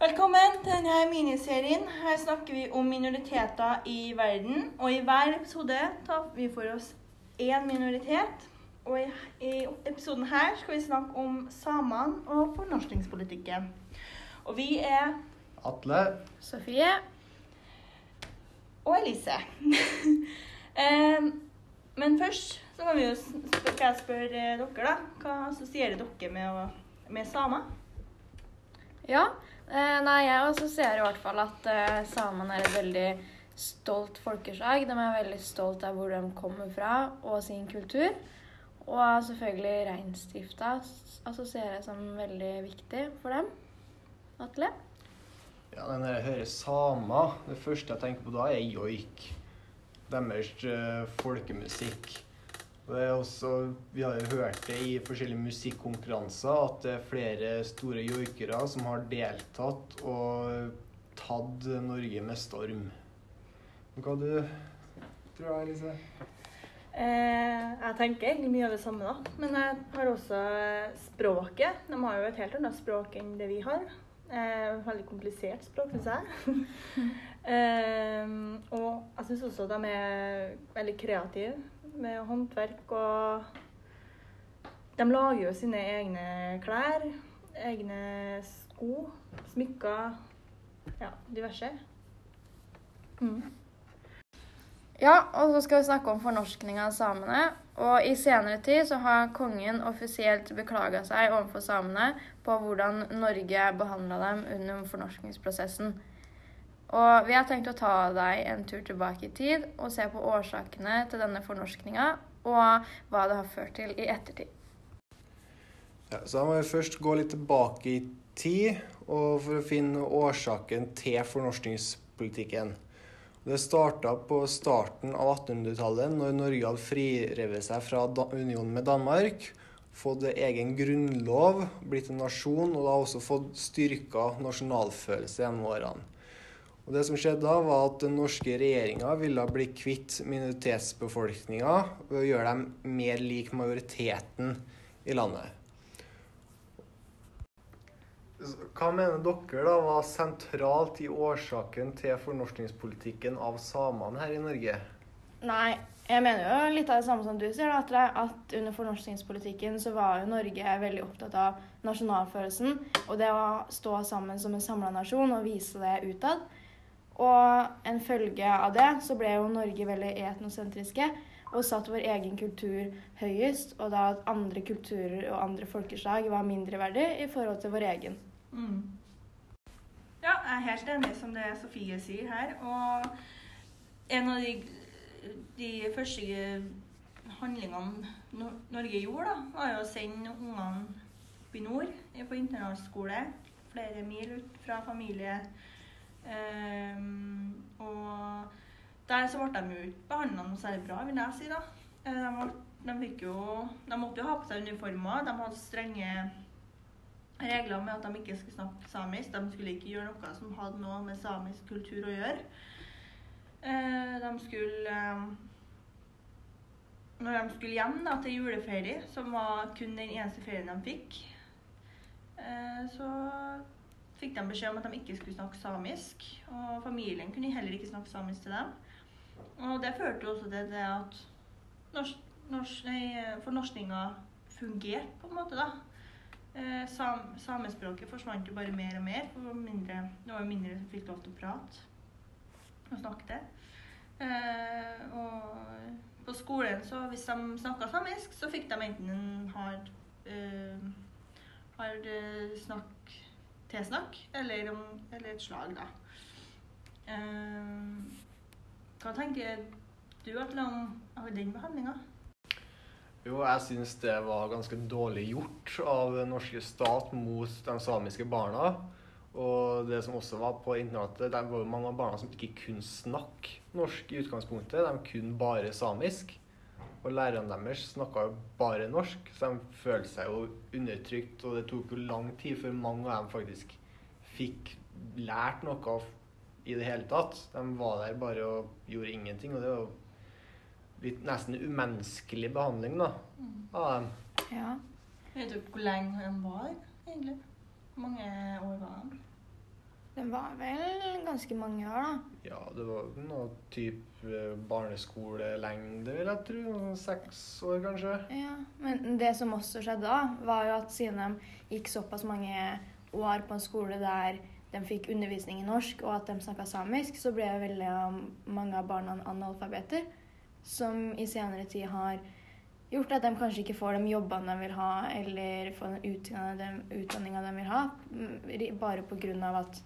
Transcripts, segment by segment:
Velkommen til denne miniserien. Her snakker vi om minoriteter i verden. Og i hver episode tar vi for oss én minoritet. Og i, i episoden her skal vi snakke om samene og fornorskningspolitikken. Og vi er Atle. Sofie. og Elise. Men først så kan vi jo skal jeg spørre dere, da. Hva assosierer dere med, med samer? Ja. Eh, nei, jeg assosierer i hvert fall at eh, samene er et veldig stolt folkeslag. De er veldig stolt av hvor de kommer fra og sin kultur. Og selvfølgelig reindrifta assosierer jeg som veldig viktig for dem. Atle? Ja, når jeg hører samer, det første jeg tenker på da, er joik. Deres eh, folkemusikk. Er også, vi har jo hørt det i forskjellige musikkonkurranser at det er flere store joikere som har deltatt og tatt Norge med storm. Hva du tror du, Elise? Eh, jeg tenker egentlig mye av det samme, da. Men jeg har også eh, språket. De har jo et helt annet språk enn det vi har. Eh, veldig komplisert språk, syns jeg. eh, og jeg syns også de er veldig kreative med håndverk og De lager jo sine egne klær, egne sko, smykker, ja, diverse. Mm. Ja, og så skal vi snakke om fornorskning av samene. Og i senere tid så har kongen offisielt beklaga seg overfor samene på hvordan Norge behandla dem under fornorskningsprosessen. Og vi har tenkt å ta deg en tur tilbake i tid og se på årsakene til denne fornorskninga, og hva det har ført til i ettertid. Ja, så da må vi først gå litt tilbake i tid og for å finne årsaken til fornorskningspolitikken. Det starta på starten av 1800-tallet, når Norge hadde frirevet seg fra unionen med Danmark. Fått egen grunnlov, blitt en nasjon, og da også fått styrka nasjonalfølelse gjennom årene. Og Det som skjedde da, var at den norske regjeringa ville bli kvitt minoritetsbefolkninga ved å gjøre dem mer lik majoriteten i landet. Hva mener dere da var sentralt i årsaken til fornorskningspolitikken av samene her i Norge? Nei, jeg mener jo litt av det samme som du sier, da, Atle. At under fornorskningspolitikken så var jo Norge veldig opptatt av nasjonalfølelsen. Og det å stå sammen som en samla nasjon og vise det utad. Og en følge av det så ble jo Norge veldig etnosentriske og satt vår egen kultur høyest. Og da at andre kulturer og andre folkeslag var mindreverdig i forhold til vår egen. Mm. Ja, jeg er helt enig som det Sofie sier her. Og en av de, de første handlingene Norge gjorde, da, var jo å sende ungene opp i nord på internatskole. Flere mil ut fra familie. Ehm, og der så ble de jo ikke behandla noe særlig bra, vil jeg si. da. Eh, De, de, jo, de måtte jo ha på seg uniformer. De hadde strenge regler med at de ikke skulle snakke samisk. De skulle ikke gjøre noe som hadde noe med samisk kultur å gjøre. Eh, de skulle eh, Når de skulle hjem da, til juleferie, som var kun den eneste ferien de fikk, eh, så fikk de beskjed om at de ikke skulle snakke samisk. Og familien kunne heller ikke snakke samisk til dem. Og det førte også til det at norsk, norsk, fornorskninga fungerte, på en måte. da. Eh, sam, samespråket forsvant jo bare mer og mer. For mindre, det var jo mindre som fikk lov til å prate og snakke det. Eh, og på skolen, så hvis de snakka samisk, så fikk de enten en hard, eh, hard snakk, tilsnakk, eller, eller et slag, da. Eh, hva tenker du Atle, om den behandlinga? Jo, jeg syns det var ganske dårlig gjort av den norske stat mot de samiske barna. Og det som også var på internatet, det var jo mange av barna som ikke kunne snakke norsk i utgangspunktet. De kunne bare samisk. Og lærerne deres snakka jo bare norsk, så de følte seg jo undertrykt. Og det tok jo lang tid før mange av dem faktisk fikk lært noe i det hele tatt. De var der bare og gjorde ingenting. Og det var jo litt nesten umenneskelig behandling da, av dem. Ja. Vet du hvor lenge han var, egentlig? Hvor mange år var de? var vel ganske mange år, da. Ja, det var noe type barneskolelengde, vil jeg tro. Seks år, kanskje. Ja, Men det som også skjedde da, var jo at siden de gikk såpass mange år på en skole der de fikk undervisning i norsk, og at de snakka samisk, så ble veldig mange av barna analfabeter. Som i senere tid har gjort at de kanskje ikke får de jobbene de vil ha, eller får den utdanninga de vil ha, bare pga. at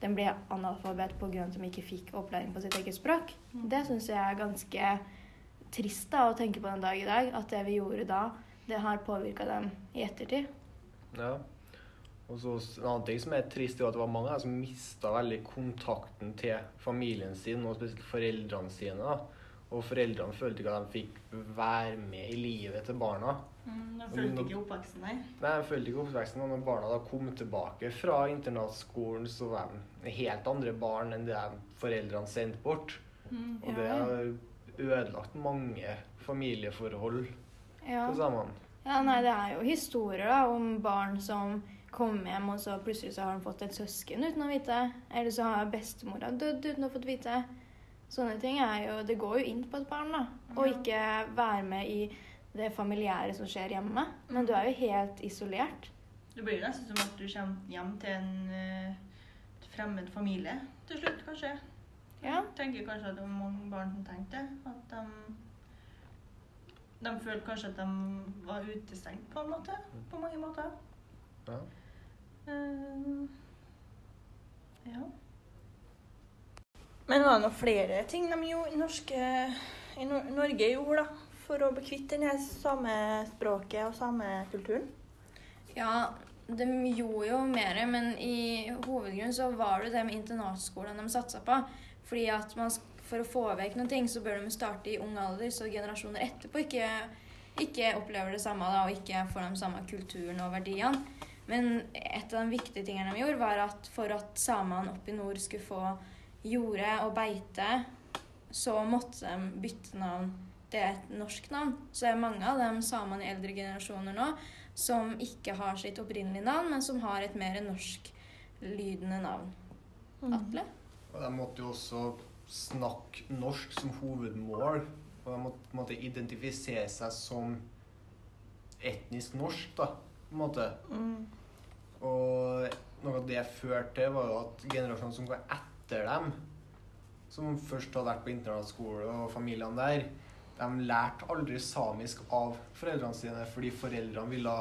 de ble analfabet pga. at de ikke fikk opplæring på sitt eget språk. Mm. Det syns jeg er ganske trist da, å tenke på den dag i dag. At det vi gjorde da, det har påvirka dem i ettertid. Ja. Og så En annen ting som er trist, er at det var mange som mista veldig kontakten til familien sin, og spesielt foreldrene sine. da. Og foreldrene følte ikke at de fikk være med i livet til barna. Mm, de følte ikke oppveksten, nei. Nei, de ikke oppveksten. Og når barna da kom tilbake fra internatskolen, så var de helt andre barn enn det foreldrene sendte bort. Mm. Og det har ødelagt mange familieforhold Ja. til sammen. ja, nei, det er jo historier da, om barn som kommer hjem, og så plutselig så har de fått et søsken uten å vite. Eller så har bestemora dødd uten å ha fått vite. Sånne ting er jo Det går jo inn på et barn, da. Å Ja. ikke være med i det familiære som skjer hjemme. Men du er jo helt isolert. Det blir nesten som at du kommer hjem til en uh, fremmed familie til slutt, kanskje. Ja. Jeg tenker kanskje at det var mange barn som tenkte det. At de, de følte kanskje at de var utestengt på en måte. På mange måter. Ja. Uh, ja. Men var det noen flere ting de gjorde, norske, i Nor Norge gjorde da, for å bli kvitt denne samespråket og samekulturen? Ja, de gjorde jo mer, men i hovedgrunn så var det det med internatskolene de satsa på. Fordi at man, for å få vekk noen ting, så bør de starte i ung alder, så generasjoner etterpå ikke, ikke opplever det samme da, og ikke får den samme kulturen og verdiene. Men et av de viktige tingene de gjorde, var at for at samene oppe i nord skulle få jorde og beite, så måtte de bytte navn til et norsk navn. Så det er mange av de samene i eldre generasjoner nå som ikke har sitt opprinnelige navn, men som har et mer norsklydende navn. Atle? Og de måtte jo også snakke norsk som hovedmål. Og de måtte måtte identifisere seg som etnisk norsk, da, på en måte. Mm. Og noe av det jeg førte til, var jo at generasjonen som går etter dem, som først hadde vært på internatskole og familiene der, de lærte aldri samisk av foreldrene sine fordi foreldrene ville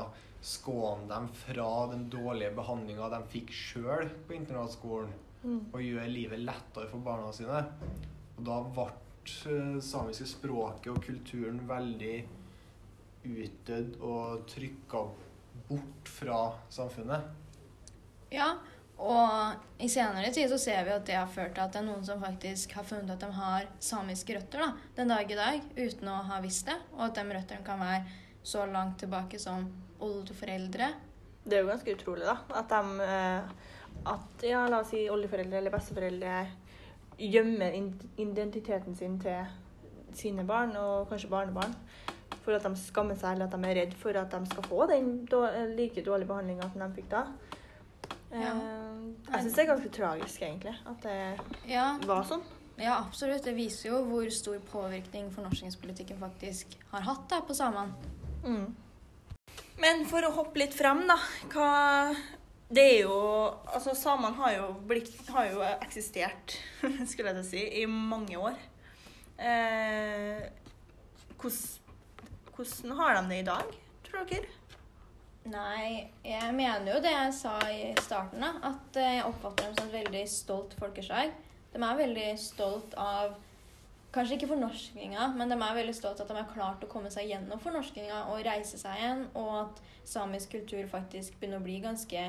skåne dem fra den dårlige behandlinga de fikk sjøl på internatskolen, Mm. og gjøre livet lettere for barna sine. Og da ble eh, samiske språket og kulturen veldig utdødd og trykka bort fra samfunnet. Ja, og i senere tid så ser vi at det har ført til at det er noen som faktisk har funnet at de har samiske røtter da, den dag i dag, uten å ha visst det, og at de røttene kan være så langt tilbake som oldeforeldre. Det er jo ganske utrolig, da. At de eh, At, ja, la oss si oldeforeldre eller besteforeldre gjemmer identiteten sin til sine barn, og kanskje barnebarn, for at de skammer seg, eller at de er redd for at de skal få den like dårlige behandlinga som de fikk da. Eh, Ja. Jeg syns det er ganske tragisk, egentlig, at det Ja, var sånn. ja, absolutt. Det viser jo hvor stor påvirkning fornorskingspolitikken faktisk har hatt da, på samene. Mm. Men for å hoppe litt frem, da. Hva Det er jo Altså, samene har jo blitt Har jo eksistert, skulle jeg til å si, i mange år. Eh, hvordan, hvordan har de det i dag, tror dere? Nei, jeg mener jo det jeg sa i starten, da. At eh, jeg oppfatter dem som et veldig stolt folkeslag. De er veldig stolt av Kanskje ikke fornorskinga, men de er veldig stolt at de har klart å komme seg gjennom fornorskinga og reise seg igjen, og at samisk kultur faktisk begynner å bli ganske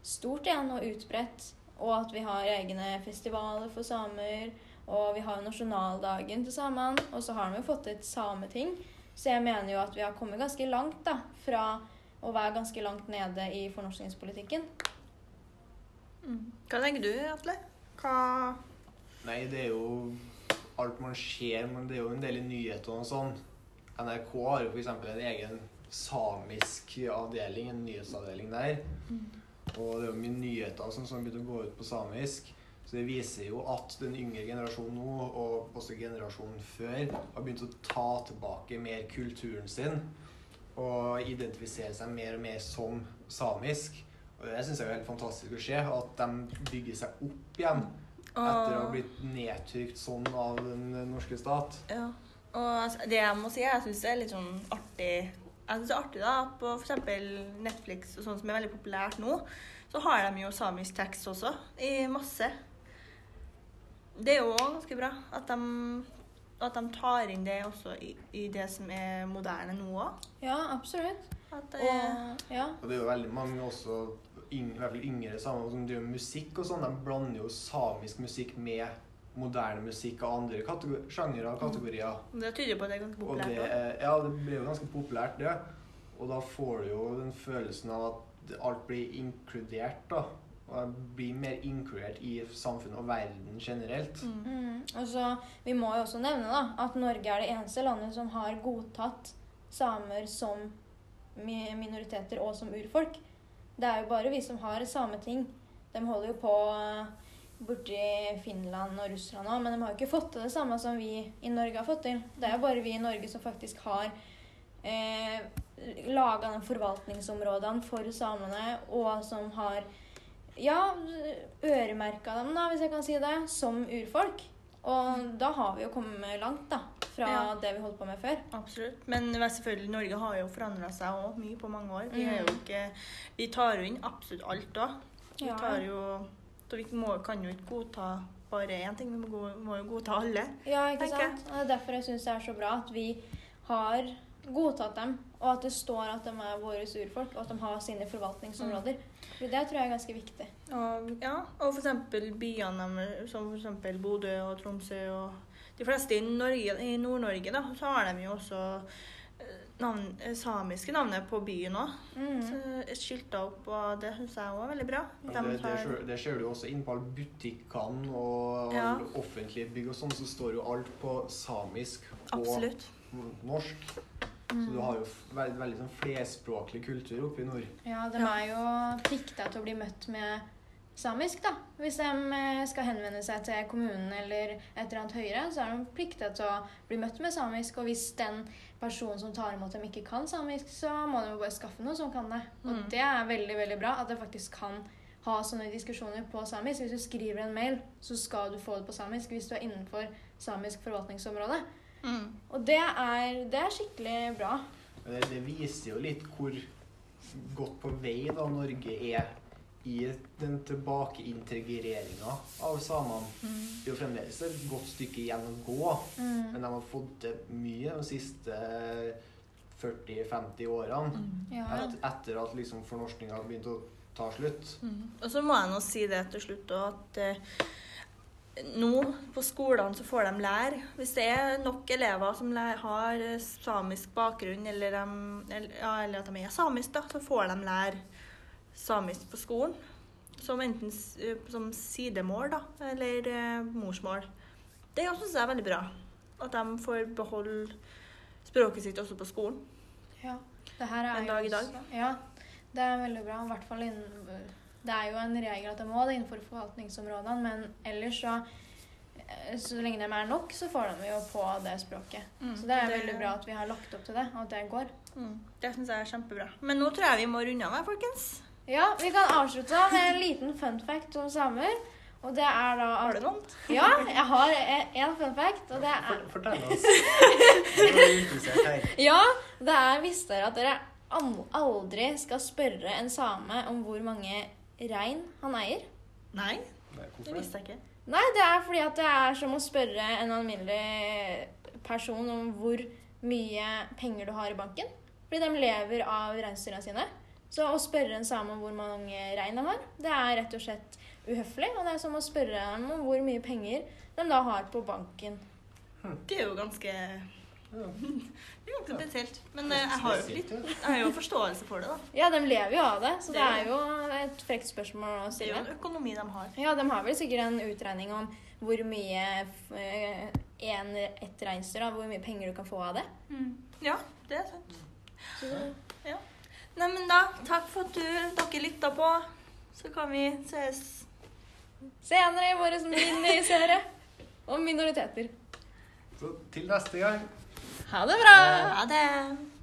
stort igjen og utbredt. Og at vi har egne festivaler for samer, og vi har nasjonaldagen til samene, og så har de jo fått et sameting. Så jeg mener jo at vi har kommet ganske langt da, fra å være ganske langt nede i fornorskningspolitikken. Hva tenker du, Atle? Hva Nei, det er jo alt man ser, men det er jo en del i nyhetene og sånn. NRK har jo f.eks. en egen samisk avdeling, en nyhetsavdeling der. Og det er jo mye nyheter som som begynt å gå ut på samisk. Så det viser jo at den yngre generasjonen nå, og også generasjonen før, har begynt å ta tilbake mer kulturen sin. Og identifisere seg mer og mer som samisk. Og det syns jeg er helt fantastisk å se. At de bygger seg opp igjen etter å ha blitt nedtrykt sånn av den norske stat. Ja. Og altså, det jeg må si, jeg syns det er litt sånn artig Jeg synes det er artig da, På f.eks. Netflix, og sånn som er veldig populært nå, så har de jo samisk tekst også. I masse. Det er jo ganske bra at de, at de tar inn det også i, i det som er moderne nå òg. Ja, absolutt. At det Og ja. Og det er jo veldig mange også, yng, i hvert fall yngre samer som driver med musikk og sånn. De blander jo samisk musikk med moderne musikk og andre sjangere og kategorier. Det tyder på at det er ganske Og det, populært. er- ja, det blir jo ganske populært, det. Og da får du jo den følelsen av at alt blir inkludert, da. Og blir mer inkludert i samfunnet og verden generelt. Mm. Mm. Og så, Vi må jo også nevne da, at Norge er det eneste landet som har godtatt samer som minoriteter og som urfolk. Det er jo bare vi som har sameting. De holder jo på eh, borti Finland og Russland òg, men de har jo ikke fått til det samme som vi i Norge har fått til. Det er jo bare vi i Norge som faktisk har eh, laga de forvaltningsområdene for samene, og som har ja, øremerka dem, da, hvis jeg kan si det, som urfolk. Og da har vi jo kommet langt, da, fra Ja. det vi holdt på med før. Absolutt. Men selvfølgelig, Norge har jo forandra seg også mye på mange år. Vi, jo Mm. ikke, vi tar jo inn absolutt alt da. Vi Ja. tar jo Så vi må, kan jo ikke godta bare én ting, vi må, må jo godta alle. Ja, ikke Tenker sant? Og det er derfor jeg syns det er så bra at vi har godtatt dem, og at det står at de er våre urfolk, og at de har sine forvaltningsområder. For det tror jeg er ganske viktig. Og, ja, og eksempel byene deres, som eksempel Bodø og Tromsø og de fleste i, Norge, i Nord-Norge, da, så har de jo også eh, navn, eh, samiske navnet på byen òg. Mm. Skilta opp, og det syns jeg òg er veldig bra. Ja, det, det, ser, det ser du også inn på alle butikkene og Ja. offentlige bygg og sånn, så står jo alt på samisk og Absolutt. norsk. Så du har jo veldig, veldig sånn flerspråklig kultur oppe i nord. Ja, de Ja. er jo plikta til å bli møtt med samisk, da. Hvis de eh, skal henvende seg til kommunen eller et eller annet høyere, så er de plikta til å bli møtt med samisk. Og hvis den personen som tar imot dem, ikke kan samisk, så må de bare skaffe noen som kan det. Og Mm. det er veldig, veldig bra at de faktisk kan ha sånne diskusjoner på samisk. Hvis du skriver en mail, så skal du få det på samisk hvis du er innenfor samisk forvaltningsområde. Mm. Og det er, det er skikkelig bra. Det, det viser jo litt hvor godt på vei da Norge er i den tilbakeintegreringa av samene. Mm. Det er jo fremdeles et godt stykke igjen å gå, Mm. men de har fått til mye de siste 40-50 årene. Ja. Et, etter at liksom fornorskninga har begynt å ta slutt. Mm. Og så må jeg nå si det til slutt òg, at eh, nå på skolene så får de lære Hvis det er nok elever som har eh, samisk bakgrunn, eller, de, eller, at de er samisk, da, så får de lære samisk på skolen. Som enten eh, som sidemål, da, eller eh, morsmål. Det syns jeg er veldig bra. At de får beholde språket sitt også på skolen. Ja. Det her er En dag i dag. Ja, det er veldig bra. I hvert fall innen Det er jo en regel at de må det innenfor forvaltningsområdene, men ellers så eh, Så lenge de er nok, så får de jo på det språket. Mm. Så det er Det- veldig bra at vi har lagt opp til det, og at det går. Mm. Det syns jeg er kjempebra. Men nå tror jeg vi må runde av, folkens. Ja, vi kan avslutte med en liten fun fact om samer. Og det er da Har du noen? Ja, jeg har en fun fact, og det er fortell oss. Ja, det er visste dere at dere aldri skal spørre en same om hvor mange rein han eier? Nei, Nei, det visste jeg ikke. Nei, det er fordi at det er som å spørre en alminnelig person om hvor mye penger du har i banken. Fordi de lever av reinsdyra sine. Så å spørre en same om hvor mange rein de har, det er rett og slett uhøflig. Og det er som å spørre dem om hvor mye penger de da har på banken. Det er jo ganske Ja. Det er ganske. Men eh, jeg har, jo litt, jeg har jo forståelse for det, da. Ja, de lever jo av det, så det er jo et frekt spørsmål å Det er jo en økonomi de har. Ja, de har vel sikkert en utregning om hvor mye eh, en, et reinsdyr Hvor mye penger du kan få av det. Ja, det er sant. Ja. Nei, men da, takk for at du, dere lytta på. så kan vi ses senere i vår miniserie om minoriteter. Så til neste gang. Ha det bra! Ha det.